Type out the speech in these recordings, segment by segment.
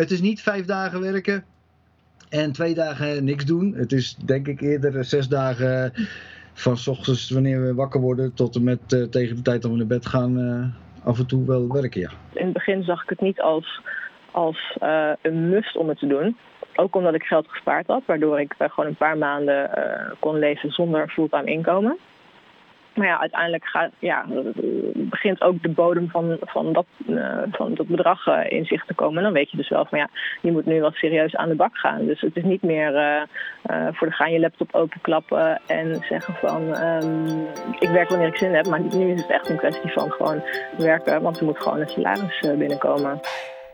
Het is niet vijf dagen werken en twee dagen niks doen. Het is denk ik eerder zes dagen van s ochtends wanneer we wakker worden tot en met uh, tegen de tijd dat we naar bed gaan uh, af en toe wel werken, ja. In het begin zag ik het niet als, als uh, een must om het te doen. Ook omdat ik geld gespaard had, waardoor ik gewoon een paar maanden kon leven zonder fulltime inkomen. Maar ja, uiteindelijk gaat, ja, begint ook de bodem van, van, dat, uh, van dat bedrag uh, in zicht te komen. En dan weet je dus wel van ja, je moet nu wel serieus aan de bak gaan. Dus het is niet meer uh, voor de gaan je laptop openklappen en zeggen van um, ik werk wanneer ik zin heb. Maar nu is het echt een kwestie van gewoon werken, want er moet gewoon een salaris binnenkomen.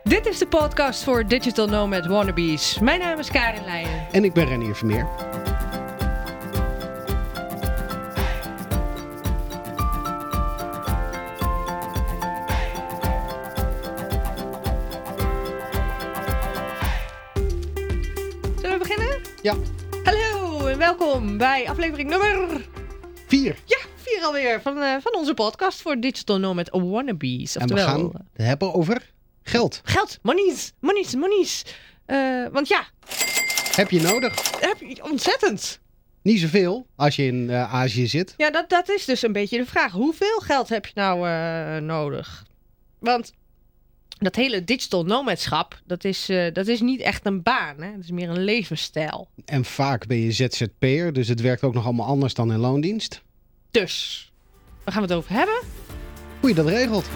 Dit is de podcast voor Digital Nomad Wannabes. Mijn naam is Karin Leijen. En ik ben Renier Vermeer. Ja. Hallo en welkom bij aflevering nummer... Vier. Ja, vier alweer van, uh, van onze podcast voor Digital Nomad Wannabes. Oftewel... En we gaan het hebben over geld. Geld, monies, monies, monies. Uh, want ja... Heb je nodig? Heb je ontzettend. Niet zoveel als je in uh, Azië zit. Ja, dat, dat is dus een beetje de vraag. Hoeveel geld heb je nou nodig? Want dat hele digital nomadschap, dat is, uh, dat is niet echt een baan. Hè? Dat is meer een levensstijl. En vaak ben je ZZP'er, dus het werkt ook nog allemaal anders dan in loondienst. Dus, waar gaan we het over hebben? Hoe je dat regelt.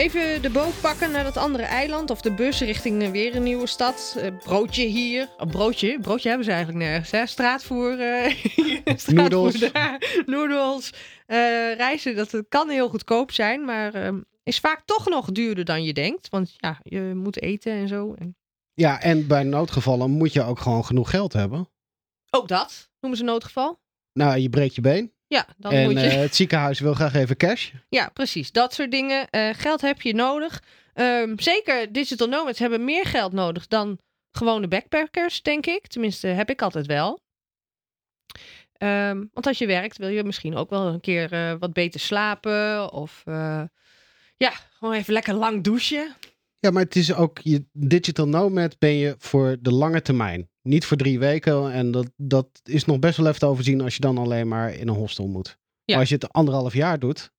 Even de boot pakken naar dat andere eiland of de bus richting weer een nieuwe stad. Uh, broodje hier. Oh, broodje? Broodje hebben ze eigenlijk nergens. Hè? Straatvoer. Uh, Noedels. Noedels. Uh, reizen, dat kan heel goedkoop zijn, maar ehm, is vaak toch nog duurder dan je denkt. Want ja, je moet eten en zo. Ja, en bij noodgevallen moet je ook gewoon genoeg geld hebben. Ook dat noemen ze noodgeval. Nou, je breekt je been. Ja, dan en moet je... Uh, het ziekenhuis wil graag even cash. Ja, precies. Dat soort dingen. Uh, geld heb je nodig. Um, zeker digital nomads hebben meer geld nodig dan gewone backpackers, denk ik. Tenminste, heb ik altijd wel. Um, want als je werkt, wil je misschien ook wel een keer uh, wat beter slapen. Of ja, gewoon even lekker lang douchen. Ja, maar het is ook, je digital nomad ben je voor de lange termijn. Niet voor drie weken. En dat, dat is nog best wel even te overzien als je dan alleen maar in een hostel moet. Ja. Maar als je het anderhalf jaar doet,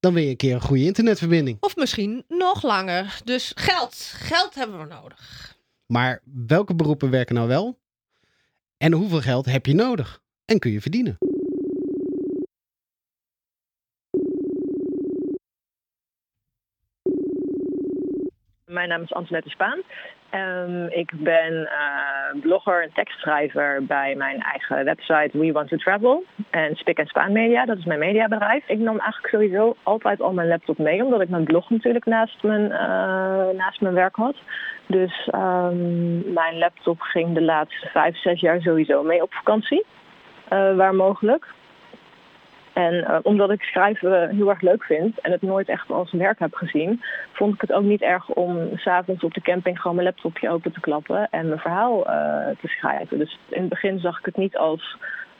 dan wil je een keer een goede internetverbinding. Of misschien nog langer. Dus geld. Geld hebben we nodig. Maar welke beroepen werken nou wel? En hoeveel geld heb je nodig? En kun je verdienen? Mijn naam is Antoinette Spaan. Um, ik ben uh, blogger en tekstschrijver bij mijn eigen website We Want to Travel. En Spik en Spaan Media, dat is mijn mediabedrijf. Ik nam eigenlijk sowieso altijd al mijn laptop mee, omdat ik mijn blog natuurlijk naast mijn, uh, naast mijn werk had. Dus um, mijn laptop ging de laatste vijf, zes jaar sowieso mee op vakantie, uh, waar mogelijk. En uh, omdat ik schrijven heel erg leuk vind en het nooit echt als werk heb gezien, vond ik het ook niet erg om s'avonds op de camping gewoon mijn laptopje open te klappen en mijn verhaal uh, te schrijven. Dus in het begin zag ik het niet als,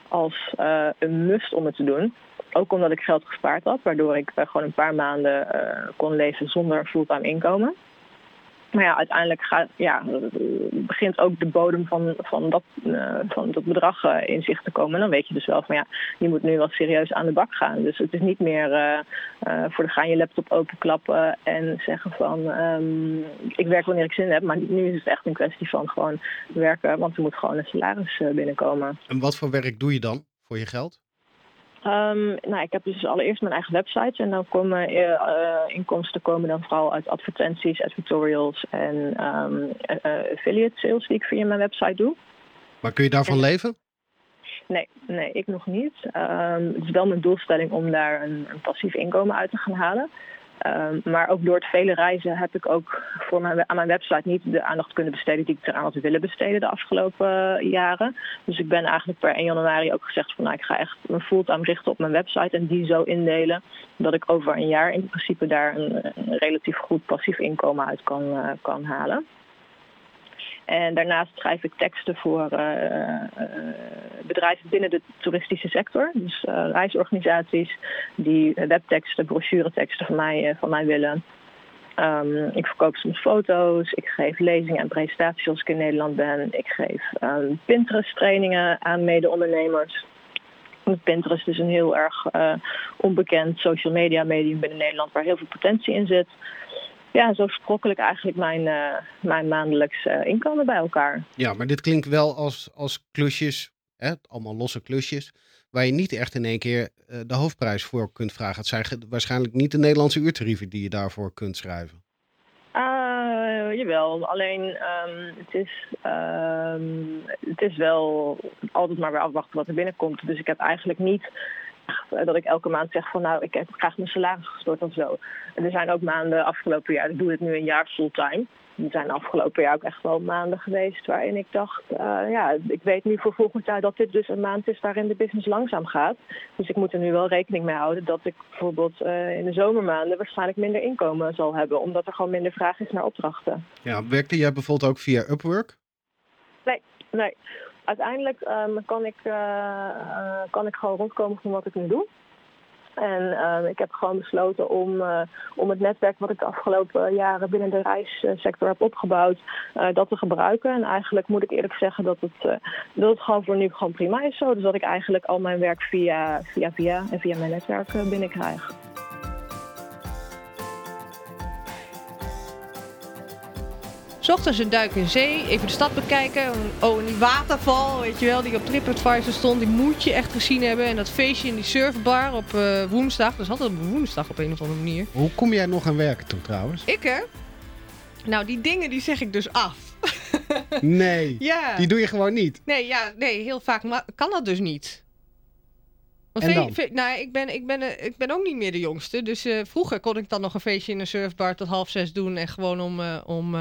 als een must om het te doen. Ook omdat ik geld gespaard had, waardoor ik gewoon een paar maanden kon leven zonder fulltime inkomen. Maar ja, uiteindelijk gaat, ja, begint ook de bodem van, van, dat, uh, van dat bedrag uh, in zicht te komen. En dan weet je dus wel van ja, je moet nu wel serieus aan de bak gaan. Dus het is niet meer uh, voor de gaan je laptop openklappen en zeggen van um, ik werk wanneer ik zin heb. Maar nu is het echt een kwestie van gewoon werken, want er moet gewoon een salaris binnenkomen. En wat voor werk doe je dan voor je geld? Um, nou, ik heb dus allereerst mijn eigen website en dan komen uh, uh, inkomsten komen dan vooral uit advertenties, advertorials en um, uh, affiliate sales die ik via mijn website doe. Maar kun je daarvan en, leven? Nee, nee, ik nog niet. Um, het is wel mijn doelstelling om daar een, een passief inkomen uit te gaan halen. Um, maar ook door het vele reizen heb ik ook voor mijn, aan mijn website niet de aandacht kunnen besteden die ik eraan had willen besteden de afgelopen uh, jaren. Dus ik ben eigenlijk per 1 januari ook gezegd van nou ik ga echt mijn fulltime richten op mijn website en die zo indelen dat ik over een jaar in principe daar een, relatief goed passief inkomen uit kan, uh, kan halen. En daarnaast schrijf ik teksten voor bedrijven binnen de toeristische sector. Dus reisorganisaties die webteksten, brochureteksten van mij, van mij willen. Um, ik verkoop soms foto's, ik geef lezingen en presentaties als ik in Nederland ben. Ik geef um, Pinterest trainingen aan mede-ondernemers. Pinterest is een heel erg onbekend social media medium binnen Nederland waar heel veel potentie in zit. Ja, zo sprokkel ik eigenlijk mijn, uh, mijn maandelijks uh, inkomen bij elkaar. Ja, maar dit klinkt wel als, als klusjes, hè? allemaal losse klusjes waar je niet echt in één keer uh, de hoofdprijs voor kunt vragen. Het zijn waarschijnlijk niet de Nederlandse uurtarieven die je daarvoor kunt schrijven. Uh, jawel, alleen um, het, is, um, het is wel altijd maar weer afwachten wat er binnenkomt. Dus ik heb eigenlijk niet eh, dat ik elke maand zeg van nou, ik heb graag mijn salaris gestort of zo. En er zijn ook maanden afgelopen jaar, ik doe het nu een jaar fulltime. Er zijn afgelopen jaar ook echt wel maanden geweest waarin ik dacht, uh, ja, ik weet nu voor volgend jaar dat dit dus een maand is waarin de business langzaam gaat. Dus ik moet er nu wel rekening mee houden dat ik bijvoorbeeld uh, in de zomermaanden waarschijnlijk minder inkomen zal hebben, omdat er gewoon minder vraag is naar opdrachten. Ja, werkte jij bijvoorbeeld ook via Upwork? Nee, nee. Uiteindelijk um, kan, ik, uh, kan ik gewoon rondkomen van wat ik nu doe. En uh, ik heb gewoon besloten om, uh, om het netwerk wat ik de afgelopen jaren binnen de reissector heb opgebouwd, dat te gebruiken. En eigenlijk moet ik eerlijk zeggen dat het, dat het gewoon voor nu gewoon prima is zo. Dus dat ik eigenlijk al mijn werk via, via, via en via mijn netwerk binnenkrijg. Ochtends een duik in zee, even de stad bekijken. Oh, en die waterval, weet je wel, die op TripAdvisor stond, die moet je echt gezien hebben. En dat feestje in die surfbar op uh, woensdag, dat is altijd op woensdag op een of andere manier. Hoe kom jij nog aan werken toe trouwens? Ik hè? Nou, die dingen die zeg ik dus af. nee, ja. die doe je gewoon niet? Nee, ja, nee heel vaak kan dat dus niet. En nou, ik ben, ik, ben, ik ben ook niet meer de jongste. Dus uh, vroeger kon ik dan nog een feestje in een surfbar tot half zes doen. En gewoon om, uh, om,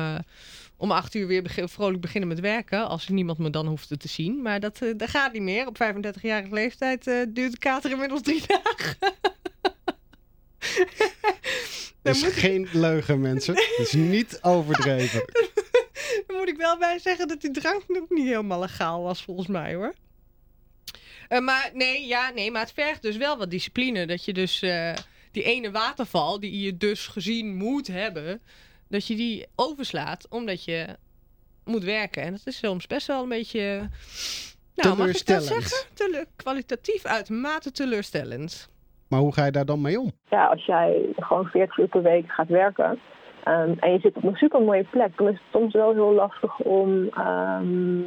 om acht uur weer begin, vrolijk beginnen met werken. Als niemand me dan hoefde te zien. Maar dat, dat gaat niet meer. Op 35-jarige leeftijd duurt de kater inmiddels drie dagen. Dat is geen leugen, mensen. Dat is niet overdreven. Moet ik wel bij zeggen dat die drank ook niet helemaal legaal was, volgens mij hoor. Uh, maar nee, ja, nee, maar het vergt dus wel wat discipline. Dat je dus uh, die ene waterval, die je dus gezien moet hebben, dat je die overslaat omdat je moet werken. En dat is soms best wel een beetje. Nou, mag ik dat zeggen? Tele kwalitatief uitermate teleurstellend. Maar hoe ga je daar dan mee om? Ja, als jij gewoon 40 uur per week gaat werken, Um, en je zit op een super mooie plek, dan is het soms wel heel lastig om, um,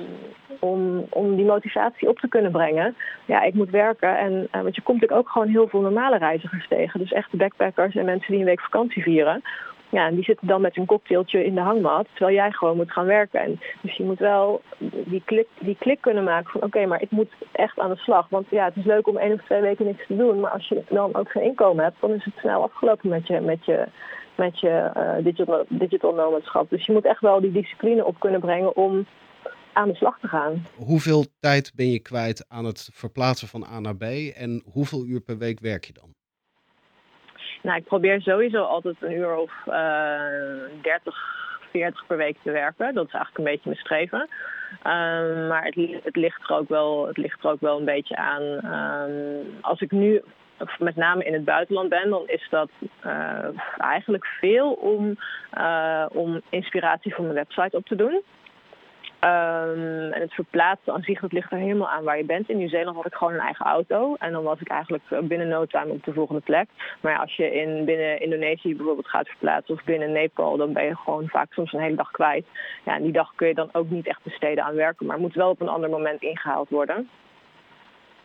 om, om die motivatie op te kunnen brengen. Ja, ik moet werken en uh, want je komt natuurlijk ook gewoon heel veel normale reizigers tegen. Dus echte backpackers en mensen die een week vakantie vieren. Ja, en die zitten dan met een cocktailtje in de hangmat, terwijl jij gewoon moet gaan werken. En dus je moet wel die klik, die klik kunnen maken van oké, maar ik moet echt aan de slag. Want ja, het is leuk om één of twee weken niks te doen, maar als je dan ook geen inkomen hebt, dan is het snel afgelopen met je, met je, met je uh, digital, digital nomadschap. Dus je moet echt wel die discipline op kunnen brengen om aan de slag te gaan. Hoeveel tijd ben je kwijt aan het verplaatsen van A naar B en hoeveel uur per week werk je dan? Nou, ik probeer sowieso altijd een uur of uh, 30, 40 per week te werken. Dat is eigenlijk een beetje mijn streven. Um, maar het, het, ligt er ook wel, het ligt er ook wel een beetje aan. Um, als ik nu met name in het buitenland ben, dan is dat uh, eigenlijk veel om, uh, om inspiratie voor mijn website op te doen. Um, en het verplaatsen aan zich, ligt er helemaal aan waar je bent. In Nieuw-Zeeland had ik gewoon een eigen auto. En dan was ik eigenlijk binnen no time op de volgende plek. Maar als je in, binnen Indonesië bijvoorbeeld gaat verplaatsen of binnen Nepal, dan ben je gewoon vaak soms een hele dag kwijt. Ja, en die dag kun je dan ook niet echt besteden aan werken. Maar moet wel op een ander moment ingehaald worden.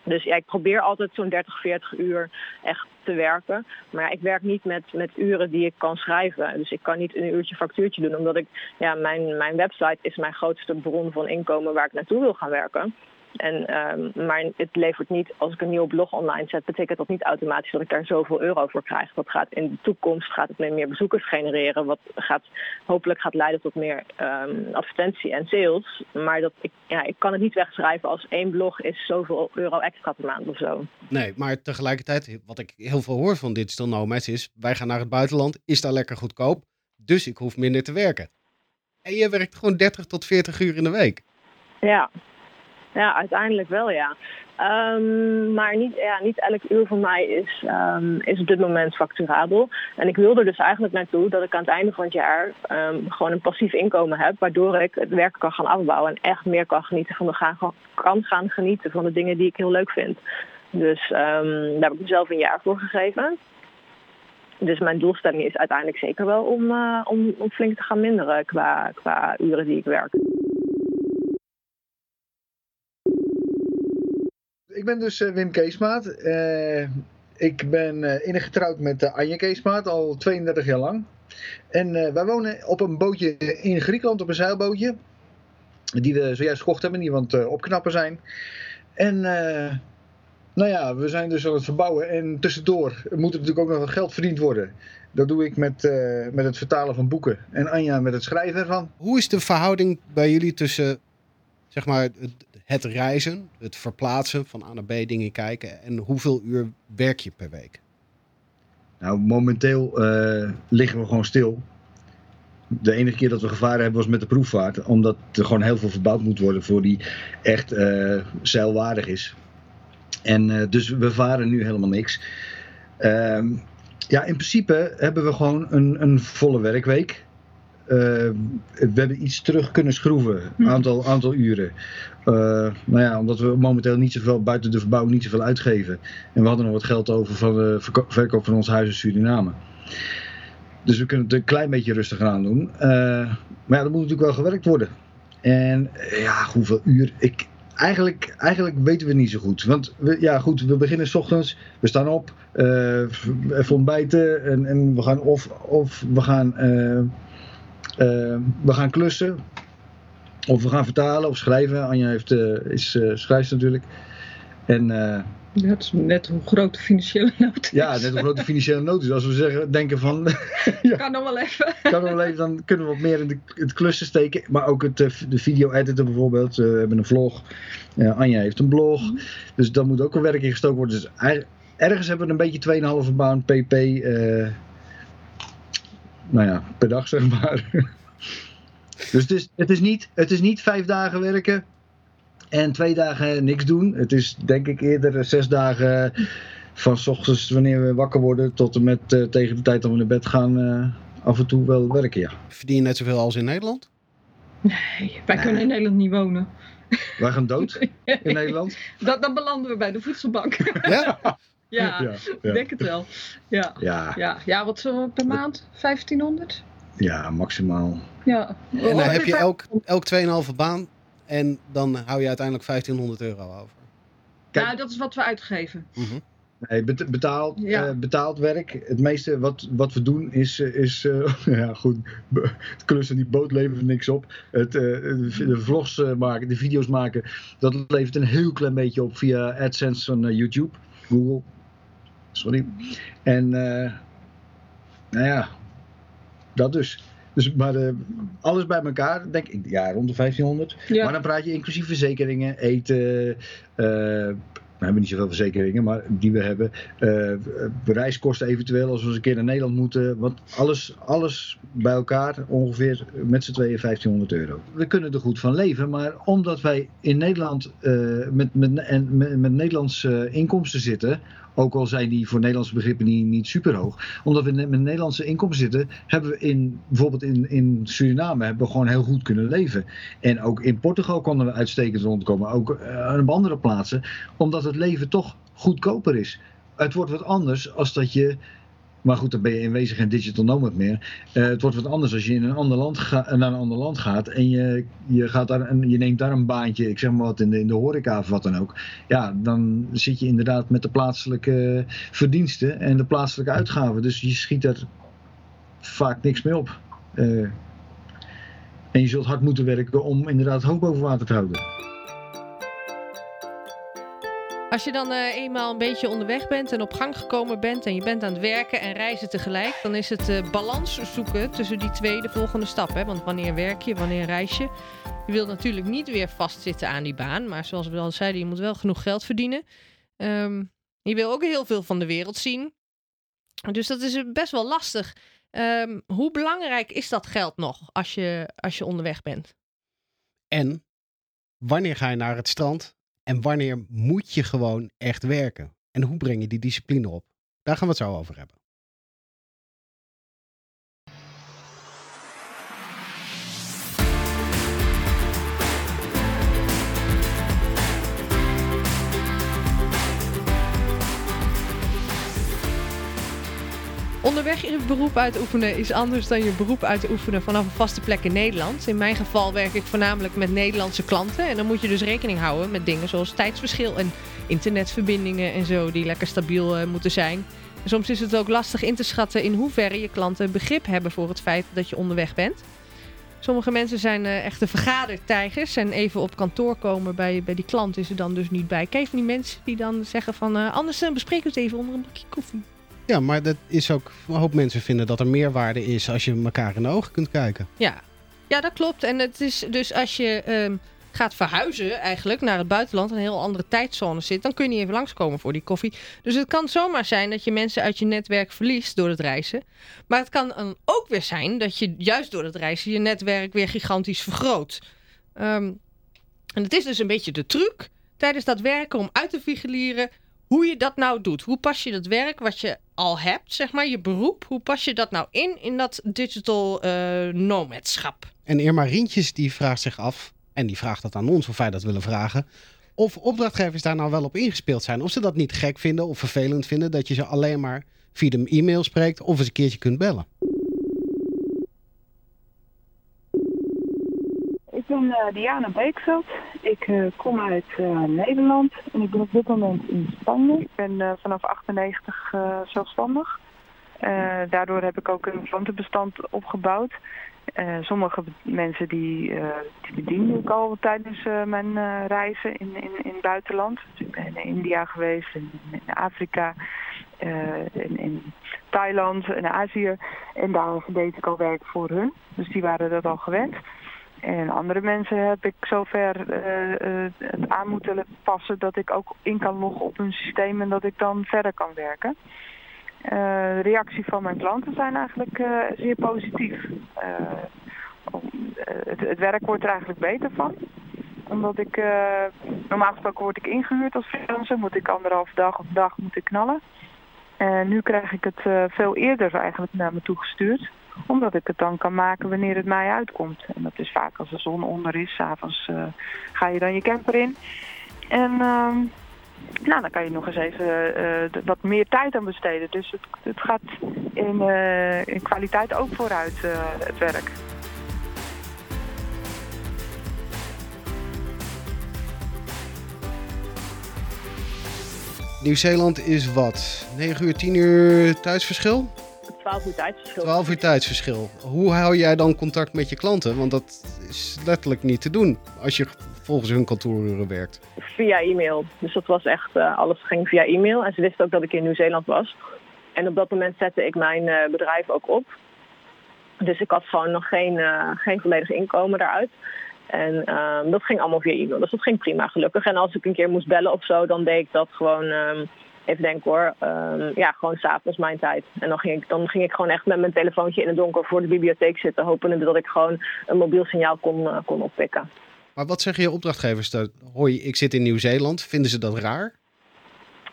Dus ja, ik probeer altijd zo'n 30, 40 uur echt te werken. Maar ik werk niet met, met uren die ik kan schrijven. Dus ik kan niet een uurtje factuurtje doen. Omdat ik, ja, mijn, mijn website is mijn grootste bron van inkomen waar ik naartoe wil gaan werken. En, um, maar het levert niet, als ik een nieuwe blog online zet, betekent dat niet automatisch dat ik daar zoveel euro voor krijg. Dat gaat in de toekomst gaat het meer bezoekers genereren, wat gaat, hopelijk gaat leiden tot meer um, advertentie en sales. Maar dat, ik, ja, ik kan het niet wegschrijven als één blog is zoveel euro extra per maand of zo. Nee, maar tegelijkertijd, wat ik heel veel hoor van Digital Nomads is, wij gaan naar het buitenland, is daar lekker goedkoop, dus ik hoef minder te werken. En je werkt gewoon 30 tot 40 uur in de week. Ja, ja uiteindelijk wel ja. Um, maar niet, ja, niet elk uur van mij is, um, is op dit moment facturabel. En ik wil er dus eigenlijk naartoe dat ik aan het einde van het jaar um, gewoon een passief inkomen heb. Waardoor ik het werk kan gaan afbouwen en echt meer kan genieten van de gaan, kan gaan genieten van de dingen die ik heel leuk vind. Dus daar heb ik mezelf een jaar voor gegeven. Dus mijn doelstelling is uiteindelijk zeker wel om, uh, om, om flink te gaan minderen qua, qua uren die ik werk. Ik ben dus uh, Wim Keesmaat. Uh, ik ben uh, innig getrouwd met Anje Keesmaat al 32 jaar lang. En wij wonen op een bootje in Griekenland, op een zeilbootje. Die we zojuist gekocht hebben, die we aan het opknappen zijn. En nou ja, we zijn dus aan het verbouwen. En tussendoor moet er natuurlijk ook nog wat geld verdiend worden. Dat doe ik met, met het vertalen van boeken. En Anja met het schrijven ervan. Hoe is de verhouding bij jullie tussen zeg maar, het reizen, het verplaatsen van A naar B dingen kijken. En hoeveel uur werk je per week? Nou, momenteel uh, liggen we gewoon stil. De enige keer dat we gevaren hebben was met de proefvaart. Omdat er gewoon heel veel verbouwd moet worden voor die echt uh, zeilwaardig is. En uh, dus we varen nu helemaal niks. Ehm, ja, in principe hebben we gewoon een, een volle werkweek. We hebben iets terug kunnen schroeven, hm. aantal, aantal uren. Uh, nou ja, omdat we momenteel niet zoveel buiten de verbouwing niet zoveel uitgeven. En we hadden nog wat geld over van de verkoop van ons huis in Suriname. Dus we kunnen het een klein beetje rustiger aan doen. Uh, maar ja, dat moet natuurlijk wel gewerkt worden. En ja, hoeveel uur? Ik, eigenlijk, eigenlijk weten we niet zo goed. Want we, ja, goed, we beginnen s ochtends, we staan op, uh, even ontbijten en, en we gaan of, of we gaan, we gaan klussen. Of we gaan vertalen of schrijven. Anja heeft, uh, is uh, schrijft natuurlijk. En, ja, het is net hoe groot de financiële nood is. Ja, net hoe groot de financiële nood is. Als we zeggen, denken van... ja, kan nog wel even. kan nog wel even, dan kunnen we wat meer in de, het klussen steken. Maar ook het, de video editen bijvoorbeeld. we hebben een vlog. Anja heeft een blog. Mm -hmm. Dus dat moet ook een werk in gestoken worden. Dus ergens hebben we een beetje 2,5 baan pp. Nou ja, per dag zeg maar. Dus het is, het, is niet, het is niet vijf dagen werken en twee dagen niks doen. Het is denk ik eerder zes dagen van s ochtends wanneer we wakker worden tot en met uh, tegen de tijd dat we naar bed gaan uh, af en toe wel werken, ja. Verdien je net zoveel als in Nederland? Nee, wij kunnen in Nederland niet wonen. Wij gaan dood in Nederland? Dat, dan belanden we bij de voedselbank. Ja? ja, ja, ja. denk het wel. Ja, ja. ja. ja wat zullen we per maand? 1500? Ja, maximaal. Ja. En dan heb je elk, elk 2,5 baan en dan hou je uiteindelijk 1500 euro over. Kijk, nou, dat is wat we uitgeven. -huh. Nee, betaald, ja. uh, betaald werk. Het meeste wat, wat we doen is, is uh, ja goed, het klussen die boot levert niks op. Het, uh, de vlogs maken, de video's maken, dat levert een heel klein beetje op via AdSense van YouTube, Google. Sorry. En nou ja, dat dus. Dus, maar uh, alles bij elkaar, denk ik, ja, rond de 1500. Ja. Maar dan praat je inclusief verzekeringen, eten. Uh, we hebben niet zoveel verzekeringen, maar die we hebben. Reiskosten eventueel als we eens een keer naar Nederland moeten. Want alles, alles bij elkaar ongeveer met z'n tweeën 1500 euro. We kunnen er goed van leven, maar omdat wij in Nederland met, met, en, met, met Nederlandse inkomsten zitten ook al zijn die voor Nederlandse begrippen niet, niet super hoog. Omdat we met Nederlandse inkomsten zitten, hebben we in, bijvoorbeeld in, in Suriname hebben we gewoon heel goed kunnen leven. En ook in Portugal konden we uitstekend rondkomen. Ook uh, op andere plaatsen. Omdat het leven toch goedkoper is. Het wordt wat anders als dat je maar goed, dan ben je in wezen geen digital nomad meer. Uh, het wordt wat anders als je in een ander land naar een ander land gaat en je, je, gaat daar je neemt daar een baantje, ik zeg maar wat, in de, in de horeca of wat dan ook. Ja, dan zit je inderdaad met de plaatselijke verdiensten en de plaatselijke uitgaven. Dus je schiet er vaak niks mee op. Uh, en je zult hard moeten werken om inderdaad hoofd boven water te houden. Als je dan uh, eenmaal een beetje onderweg bent en op gang gekomen bent en je bent aan het werken en reizen tegelijk, dan is het uh, balans zoeken tussen die twee de volgende stap. Hè? Want wanneer werk je, wanneer reis je? Je wilt natuurlijk niet weer vastzitten aan die baan, maar zoals we al zeiden, je moet wel genoeg geld verdienen. Um, je wil ook heel veel van de wereld zien. Dus dat is best wel lastig. Ehm, hoe belangrijk is dat geld nog als je, als je onderweg bent? En wanneer ga je naar het strand en wanneer moet je gewoon echt werken? En hoe breng je die discipline op? Daar gaan we het zo over hebben. Onderweg je beroep uitoefenen is anders dan je beroep uitoefenen vanaf een vaste plek in Nederland. In mijn geval werk ik voornamelijk met Nederlandse klanten. En dan moet je dus rekening houden met dingen zoals tijdsverschil en internetverbindingen en zo, die lekker stabiel uh, moeten zijn. Soms is het ook lastig in te schatten in hoeverre je klanten begrip hebben voor het feit dat je onderweg bent. Sommige mensen zijn uh, echte vergadertijgers en even op kantoor komen bij, bij die klant is er dan dus niet bij. Kijk van die mensen die dan zeggen van uh, anders bespreken we het even onder een bakje koffie. Ja, maar dat is ook. Een hoop mensen vinden dat er meerwaarde is als je elkaar in de ogen kunt kijken. Ja, ja dat klopt. En het is dus als je um, gaat verhuizen eigenlijk naar het buitenland, een heel andere tijdzone zit, dan kun je niet even langskomen voor die koffie. Dus het kan zomaar zijn dat je mensen uit je netwerk verliest door het reizen. Maar het kan dan ook weer zijn dat je juist door het reizen je netwerk weer gigantisch vergroot. Um, en het is dus een beetje de truc tijdens dat werken om uit te vigileren hoe je dat nou doet. Hoe pas je dat werk wat je al hebt, zeg maar, je beroep, hoe pas je dat nou in in dat digital uh, nomadschap? En Irma Rientjes die vraagt zich af, en die vraagt dat aan ons of wij dat willen vragen, of opdrachtgevers daar nou wel op ingespeeld zijn. Of ze dat niet gek vinden of vervelend vinden dat je ze alleen maar via de e-mail spreekt of eens een keertje kunt bellen. Ben uh, Diana Beekveld. Ik uh, kom uit uh, Nederland en ik ben op dit moment in Spanje. Ik ben vanaf 98 zelfstandig. daardoor heb ik ook een klantenbestand opgebouwd. sommige mensen die, die bedien ik al tijdens mijn reizen in, in, in het buitenland. Dus ik ben in India geweest, in, in Afrika, in, in Thailand en Azië. En daar deed ik al werk voor hun. Dus die waren dat al gewend. En andere mensen heb ik zover uh, het aan moeten passen dat ik ook in kan loggen op hun systeem en dat ik dan verder kan werken. Uh, de reactie van mijn klanten zijn eigenlijk zeer positief. Het, het, werk wordt er eigenlijk beter van. Omdat ik, normaal gesproken word ik ingehuurd als freelancer, moet ik anderhalf dag of dag moet ik knallen. En nu krijg ik het veel eerder eigenlijk naar me toe gestuurd omdat ik het dan kan maken wanneer het mij uitkomt. En dat is vaak als de zon onder is. S'avonds uh, ga je dan je camper in. En uh, nou, dan kan je nog eens even uh, wat meer tijd aan besteden. Dus het, het gaat in, uh, in, kwaliteit ook vooruit, het werk. Nieuw-Zeeland is wat? 9 uur, 10 uur tijdsverschil? 12 uur tijdsverschil. 12 uur tijdsverschil. Hoe hou jij dan contact met je klanten? Want dat is letterlijk niet te doen als je volgens hun kantooruren werkt. Via e-mail. Dus dat was echt, uh, alles ging via e-mail. En ze wisten ook dat ik in Nieuw-Zeeland was. En op dat moment zette ik mijn uh, bedrijf ook op. Dus ik had gewoon nog geen, uh, geen volledig inkomen daaruit. En um, dat ging allemaal via e-mail. Dus dat ging prima, gelukkig. En als ik een keer moest bellen of zo, dan deed ik dat gewoon um, even denken hoor, um, ja, gewoon s'avonds mijn tijd. En dan ging, ik, dan ging ik gewoon echt met mijn telefoontje in het donker voor de bibliotheek zitten, hopende dat ik gewoon een mobiel signaal kon, uh, kon oppikken. Maar wat zeggen je opdrachtgevers? Hoi, ik zit in Nieuw-Zeeland. Vinden ze dat raar?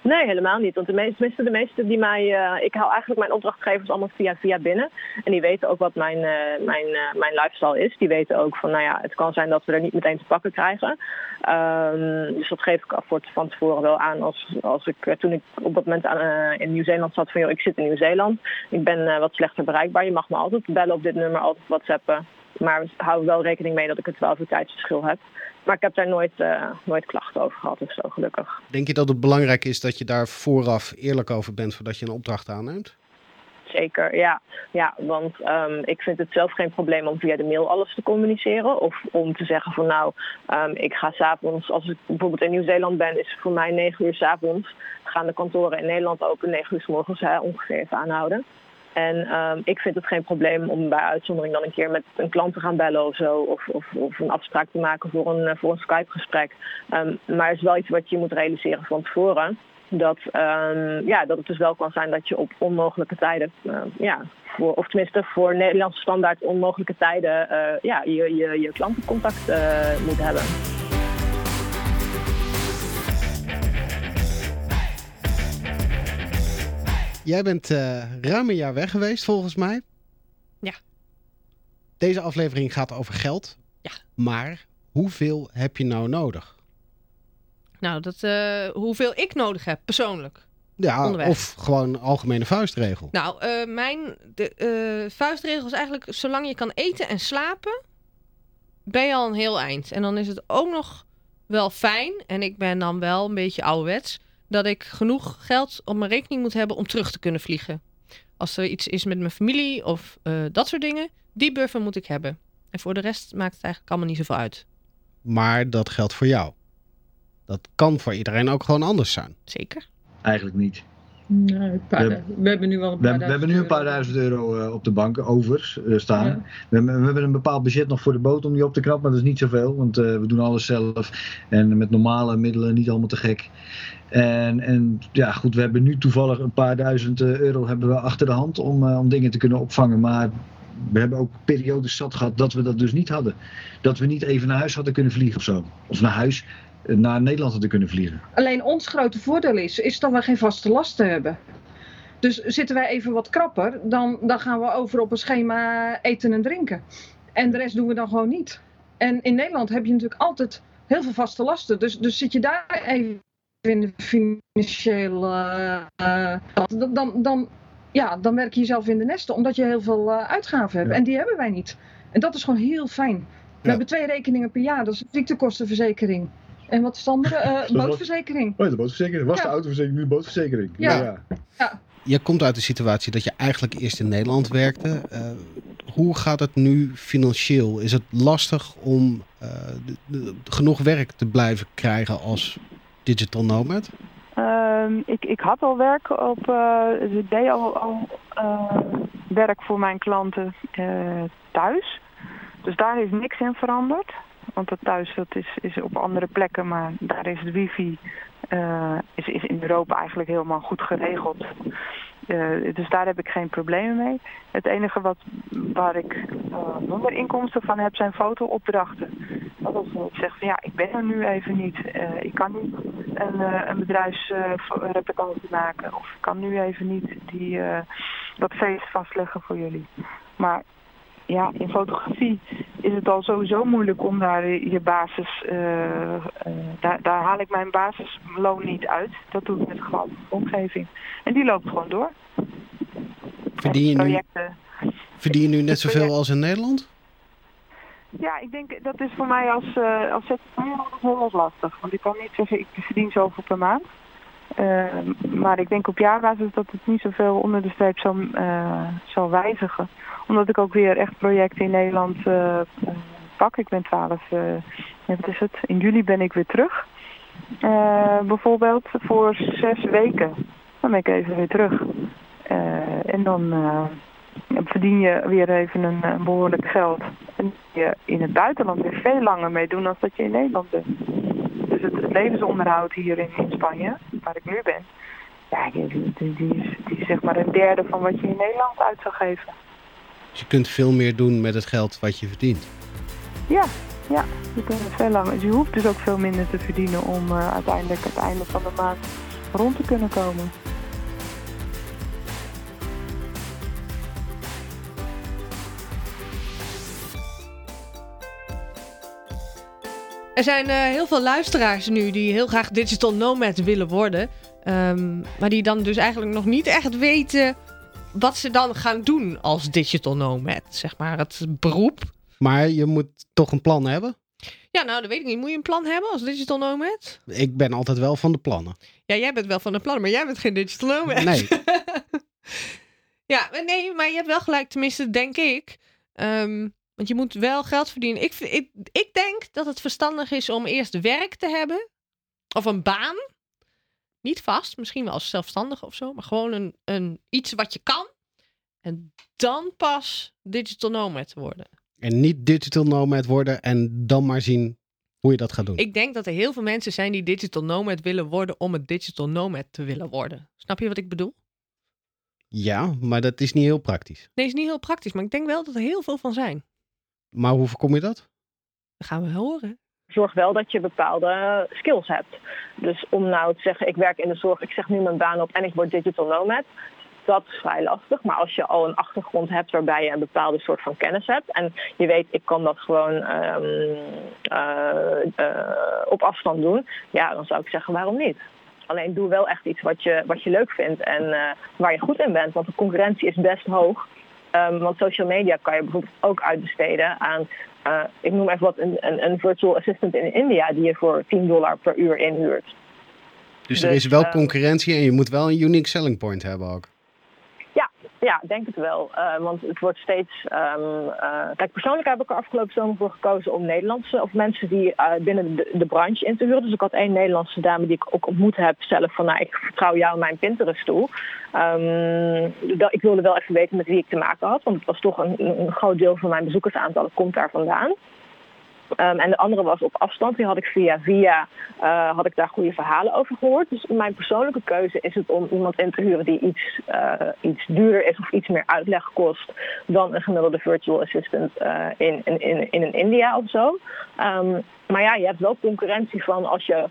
Nee, helemaal niet. Want de meeste, de meeste die mij... Uh, ik hou eigenlijk mijn opdrachtgevers allemaal via, via binnen. En die weten ook wat mijn, uh, mijn, uh, mijn lifestyle is. Die weten ook van, nou ja, het kan zijn dat we er niet meteen te pakken krijgen. Um, dus dat geef ik af van tevoren wel aan. Als, als ik, toen ik op dat moment aan, in Nieuw-Zeeland zat van, joh, ik zit in Nieuw-Zeeland. Ik ben wat slechter bereikbaar. Je mag me altijd bellen op dit nummer, altijd whatsappen. Maar hou wel rekening mee dat ik het 12 uur tijdsverschil heb. Maar ik heb daar nooit, uh, nooit klachten over gehad of zo, gelukkig. Denk je dat het belangrijk is dat je daar vooraf eerlijk over bent voordat je een opdracht aanneemt? Zeker, ja. ja want um, ik vind het zelf geen probleem om via de mail alles te communiceren. Of om te zeggen van nou, um, ik ga s'avonds, als ik bijvoorbeeld in Nieuw-Zeeland ben, is het voor mij 9 uur s'avonds. Gaan de kantoren in Nederland open 9 uur s morgens hè, ongeveer even aanhouden. En um, ik vind het geen probleem om bij uitzondering dan een keer met een klant te gaan bellen of zo. Of, of, of een afspraak te maken voor een, voor een Skype-gesprek. Um, maar het is wel iets wat je moet realiseren van tevoren. dat, um, ja, dat het dus wel kan zijn dat je op onmogelijke tijden, ja, of tenminste voor Nederlandse standaard onmogelijke tijden, uh, ja, je, je, je klantencontact uh, moet hebben. Jij bent ruim een jaar weg geweest, volgens mij. Ja. Deze aflevering gaat over geld. Ja. Maar hoeveel heb je nou nodig? Nou, dat, uh, hoeveel ik nodig heb, persoonlijk. Ja, onderweg. of gewoon algemene vuistregel. Nou, uh, mijn de, uh, vuistregel is eigenlijk... zolang je kan eten en slapen... ben je al een heel eind. En dan is het ook nog wel fijn... en ik ben dan wel een beetje ouderwets... dat ik genoeg geld op mijn rekening moet hebben... om terug te kunnen vliegen. Als er iets is met mijn familie of dat soort dingen... die buffer moet ik hebben. En voor de rest maakt het eigenlijk allemaal niet zoveel uit. Maar dat geldt voor jou? Dat kan voor iedereen ook gewoon anders zijn. Zeker. Eigenlijk niet. Nee, we, hebben nu wel een paar we, we hebben nu een paar duizend euro uh, op de bank over uh, staan. Ja. We, hebben, we, hebben een bepaald budget nog voor de boot om die op te knappen, maar dat is niet zoveel, want uh, we doen alles zelf en met normale middelen niet allemaal te gek. En, en ja, goed, we hebben nu toevallig een paar duizend euro hebben we achter de hand om, om dingen te kunnen opvangen, maar we hebben ook periodes zat gehad dat we dat dus niet hadden. Dat we niet even naar huis hadden kunnen vliegen of zo. Of naar huis naar Nederland hadden kunnen vliegen. Alleen ons grote voordeel is, is dat we geen vaste lasten hebben. Dus zitten wij even wat krapper, dan, dan gaan we over op een schema eten en drinken. En de rest doen we dan gewoon niet. En in Nederland heb je natuurlijk altijd heel veel vaste lasten. Dus, dus zit je daar even in de financiële. Uh, dan, dan, dan, ja, dan werk je jezelf in de nesten, omdat je heel veel uh, uitgaven hebt. Ja. En die hebben wij niet. En dat is gewoon heel fijn. We ja. hebben twee rekeningen per jaar, dat is de ziektekostenverzekering. En wat is de andere? Uh, bootverzekering. Oh ja, de bootverzekering. Was ja. de autoverzekering, nu de bootverzekering. Ja. Ja, ja. Je komt uit de situatie dat je eigenlijk eerst in Nederland werkte. Uh, hoe gaat het nu financieel? Is het lastig om uh, de, de, genoeg werk te blijven krijgen als digital nomad? Um, ik, ik had al werk op, uh, ik deed al, al werk voor mijn klanten thuis. Dus daar is niks in veranderd. Want dat thuis dat is, is op andere plekken, maar daar is het wifi uh, is, is in Europa eigenlijk helemaal goed geregeld. Uh, dus daar heb ik geen problemen mee. Het enige wat, waar ik uh, minder inkomsten van heb zijn fotoopdrachten. Dat als ik zeg van ja, ik ben er nu even niet. Ik kan niet een, een maken. Of ik kan nu even niet die, dat feest vastleggen voor jullie. Maar ja, in fotografie is het al sowieso moeilijk om daar je basis, uh, uh, daar, daar haal ik mijn basisloon niet uit. Dat doe ik met gewoon omgeving. En die loopt gewoon door. Verdien je, nu, verdien je nu net zoveel als in Nederland? Ja, ik denk dat is voor mij als, uh, als ZZP'er heel erg lastig. Want ik kan niet zeggen, ik verdien zoveel per maand. Uh, maar ik denk op jaarbasis dat het niet zoveel onder de streep zal, uh, zal wijzigen. Omdat ik ook weer echt projecten in Nederland uh, pak. Ik ben 12, wat is het? In juli ben ik weer terug. bijvoorbeeld voor zes weken. Dan ben ik even weer terug. en dan verdien je weer even een, een, behoorlijk geld. En je in het buitenland weer veel langer mee doen dan dat je in Nederland bent. Dus het, het levensonderhoud hier in, in, Spanje, waar ik nu ben, ja, die, die, die, is, die is zeg maar een derde van wat je in Nederland uit zou geven. Dus je kunt veel meer doen met het geld wat je verdient? Ja, ja, je kunt het veel langer. Je hoeft dus ook veel minder te verdienen om uh, uiteindelijk het einde van de maand rond te kunnen komen. Er zijn uh, heel veel luisteraars nu die heel graag digital nomad willen worden. Um, maar die dan dus eigenlijk nog niet echt weten wat ze dan gaan doen als digital nomad. Zeg maar het beroep. Maar je moet toch een plan hebben? Ja, nou, dat weet ik niet. Moet je een plan hebben als digital nomad? Ik ben altijd wel van de plannen. Ja, jij bent wel van de plannen, maar jij bent geen digital nomad. Nee. ja, nee, maar je hebt wel gelijk, tenminste, denk ik. Um, want je moet wel geld verdienen. Ik, ik, ik denk dat het verstandig is om eerst werk te hebben. Of een baan. Niet vast, misschien wel als zelfstandige of zo. Maar gewoon een, een, iets wat je kan. En dan pas digital nomad worden. En niet digital nomad worden en dan maar zien hoe je dat gaat doen. Ik denk dat er heel veel mensen zijn die digital nomad willen worden om een digital nomad te willen worden. Snap je wat ik bedoel? Ja, maar dat is niet heel praktisch. Nee, is niet heel praktisch, maar ik denk wel dat er heel veel van zijn. Maar hoe voorkom je dat? Dat gaan we horen. Zorg wel dat je bepaalde skills hebt. Dus om nou te zeggen, ik werk in de zorg, ik zeg nu mijn baan op en ik word digital nomad. Dat is vrij lastig. Maar als je al een achtergrond hebt waarbij je een bepaalde soort van kennis hebt. En je weet, ik kan dat gewoon um, uh, uh, op afstand doen. Ja, dan zou ik zeggen, waarom niet? Alleen doe wel echt iets wat je, wat je leuk vindt en uh, waar je goed in bent. Want de concurrentie is best hoog. Um, want social media kan je bijvoorbeeld ook uitbesteden aan, uh, ik noem even wat, een, een, een, virtual assistant in India die je voor 10 dollar per uur inhuurt. Dus, dus er is wel uh, concurrentie en je moet wel een unique selling point hebben ook. Ja, denk het wel. Uh, want het wordt steeds. Um, kijk, persoonlijk heb ik er afgelopen zomer voor gekozen om Nederlandse of mensen die binnen de, branche in te huren. Dus ik had één Nederlandse dame die ik ook ontmoet heb zelf van nou, ik vertrouw jou mijn Pinterest toe. Dat, ik wilde wel even weten met wie ik te maken had, want het was toch een, een groot deel van mijn bezoekersaantallen komt daar vandaan. Um, en de andere was op afstand. Die had ik via via uh, had ik daar goede verhalen over gehoord. Dus mijn persoonlijke keuze is het om iemand in te huren die iets, uh, iets duurder is of iets meer uitleg kost dan een gemiddelde virtual assistant uh, in, in, in, in India of zo. Um, maar ja, je hebt wel concurrentie van als je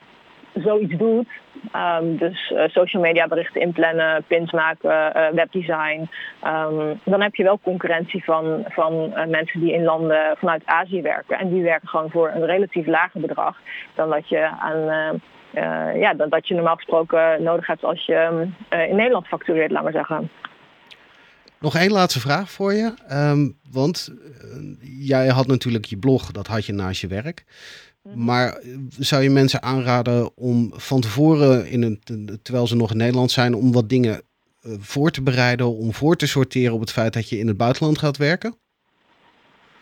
zoiets doet. Um, dus uh, social media berichten inplannen, pins maken, uh, webdesign. Um, dan heb je wel concurrentie van, van uh, mensen die in landen vanuit Azië werken. En die werken gewoon voor een relatief lager bedrag dan dat je aan. ja, dan dat je normaal gesproken nodig hebt als je in Nederland factureert, laat maar zeggen. Nog één laatste vraag voor je. Want jij had natuurlijk je blog, dat had je naast je werk. Maar zou je mensen aanraden om van tevoren, in een, terwijl ze nog in Nederland zijn, om wat dingen uh, voor te bereiden, om voor te sorteren op het feit dat je in het buitenland gaat werken?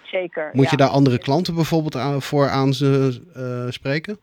Zeker. Moet ja. je daar andere klanten bijvoorbeeld aan, voor aan ze uh, spreken?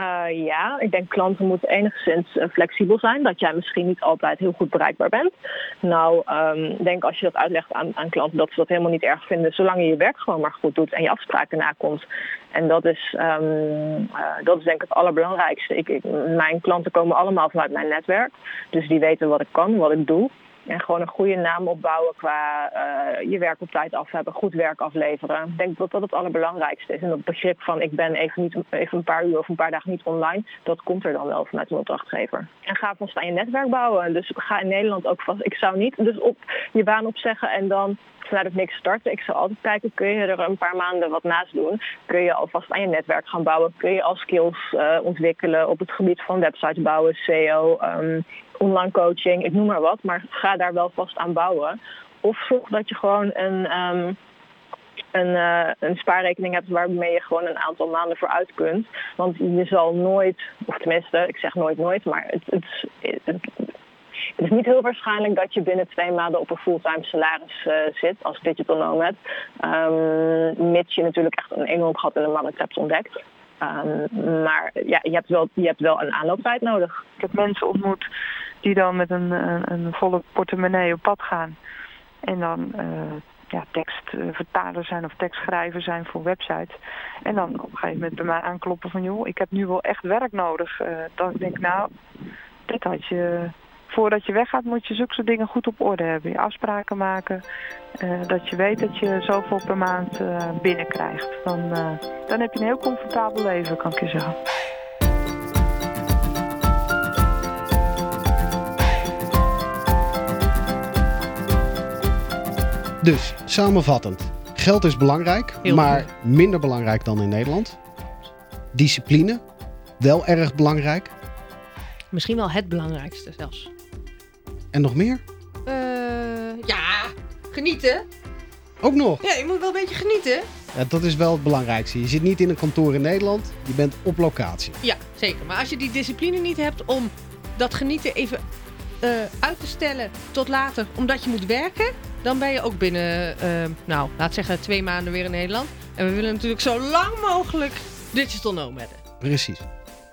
Uh, ja, ik denk klanten moeten enigszins uh, flexibel zijn. Dat jij misschien niet altijd heel goed bereikbaar bent. Nou, um, denk als je dat uitlegt aan, aan, klanten dat ze dat helemaal niet erg vinden. Zolang je je werk gewoon maar goed doet en je afspraken nakomt. En dat is, um, uh, dat is denk ik het allerbelangrijkste. Ik, mijn klanten komen allemaal vanuit mijn netwerk. Dus die weten wat ik kan, wat ik doe. En gewoon een goede naam opbouwen qua uh, je werk op tijd af hebben, goed werk afleveren. Ik denk dat dat het allerbelangrijkste is. En dat begrip van ik ben even, niet, even een paar uur of een paar dagen niet online, dat komt er dan wel vanuit een opdrachtgever. En ga vast aan je netwerk bouwen. Dus ga in Nederland ook vast. Ik zou niet dus op je baan opzeggen en dan vanuit niks starten. Ik zou altijd kijken, kun je er een paar maanden wat naast doen? Kun je alvast aan je netwerk gaan bouwen? Kun je al skills uh, ontwikkelen op het gebied van websites bouwen, SEO, um, online coaching, ik noem maar wat. Maar ga daar wel vast aan bouwen. Of zorg dat je gewoon een, um, een, uh, een spaarrekening hebt waarmee je gewoon een aantal maanden vooruit kunt. Want je zal nooit, of tenminste, ik zeg nooit nooit, maar het, het, het, het is niet heel waarschijnlijk dat je binnen twee maanden op een fulltime salaris uh, zit als digital nomad. Um, mits je natuurlijk echt een enorm gat in de markt hebt ontdekt. Um, maar ja, je hebt, wel, je hebt wel een aanlooptijd nodig. Ik heb mensen ontmoet die dan met een, een, een volle portemonnee op pad gaan. En dan uh, ja, tekstvertaler zijn of tekstschrijver zijn voor websites. En dan op een gegeven moment bij mij aankloppen van... joh, ik heb nu wel echt werk nodig. Uh, dan denk ik, nou, dit had je voordat je weggaat moet je zulke dingen goed op orde hebben. Je afspraken maken. Uh, dat je weet dat je zoveel per maand binnenkrijgt. Dan, dan heb je een heel comfortabel leven, kan ik je zeggen. Dus, samenvattend. Geld is belangrijk, heel maar goed. minder belangrijk dan in Nederland. Discipline, wel erg belangrijk. Misschien wel het belangrijkste zelfs. En nog meer? Uh, ja, genieten. Ook nog? Ja, je moet wel een beetje genieten. Ja, dat is wel het belangrijkste. Je zit niet in een kantoor in Nederland, je bent op locatie. Ja, zeker. Maar als je die discipline niet hebt om dat genieten even uh, uit te stellen tot later, omdat je moet werken, dan ben je ook binnen, uh, nou, laat zeggen, twee maanden weer in Nederland. En we willen natuurlijk zo lang mogelijk digital nomaden. Precies.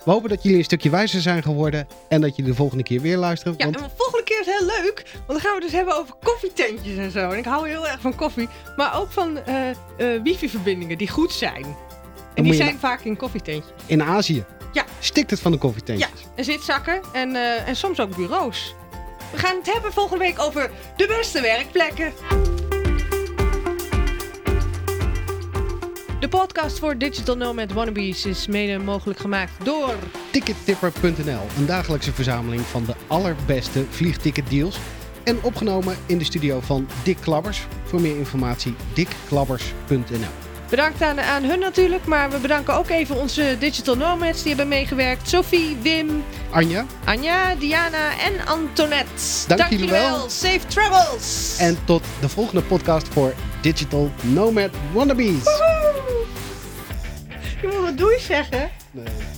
We hopen dat jullie een stukje wijzer zijn geworden en dat jullie de volgende keer weer luisteren. Ja, want... en de volgende keer is heel leuk, want dan gaan we dus hebben over koffietentjes en zo. En ik hou heel erg van koffie, maar ook van uh, uh, wifi-verbindingen die goed zijn. En die zijn vaak in koffietentjes. In Azië. Ja. Stikt het van de koffietentjes. Ja, en zitzakken en, eh, en soms ook bureaus. We gaan het hebben volgende week over de beste werkplekken. De podcast voor Digital Nomad Wannabes is mede mogelijk gemaakt door... Tickettipper.nl, een dagelijkse verzameling van de allerbeste vliegticketdeals. En opgenomen in de studio van Dick Klabbers. Voor meer informatie dickklabbers.nl. Bedankt aan, aan hun natuurlijk, maar we bedanken ook even onze Digital Nomads die hebben meegewerkt. Sophie, Wim, Anja, Anja, Diana en Antoinette. Dank jullie wel. Safe travels. en tot de volgende podcast voor Digital Nomad Wannabes. Je moet wat doei zeggen. Nee.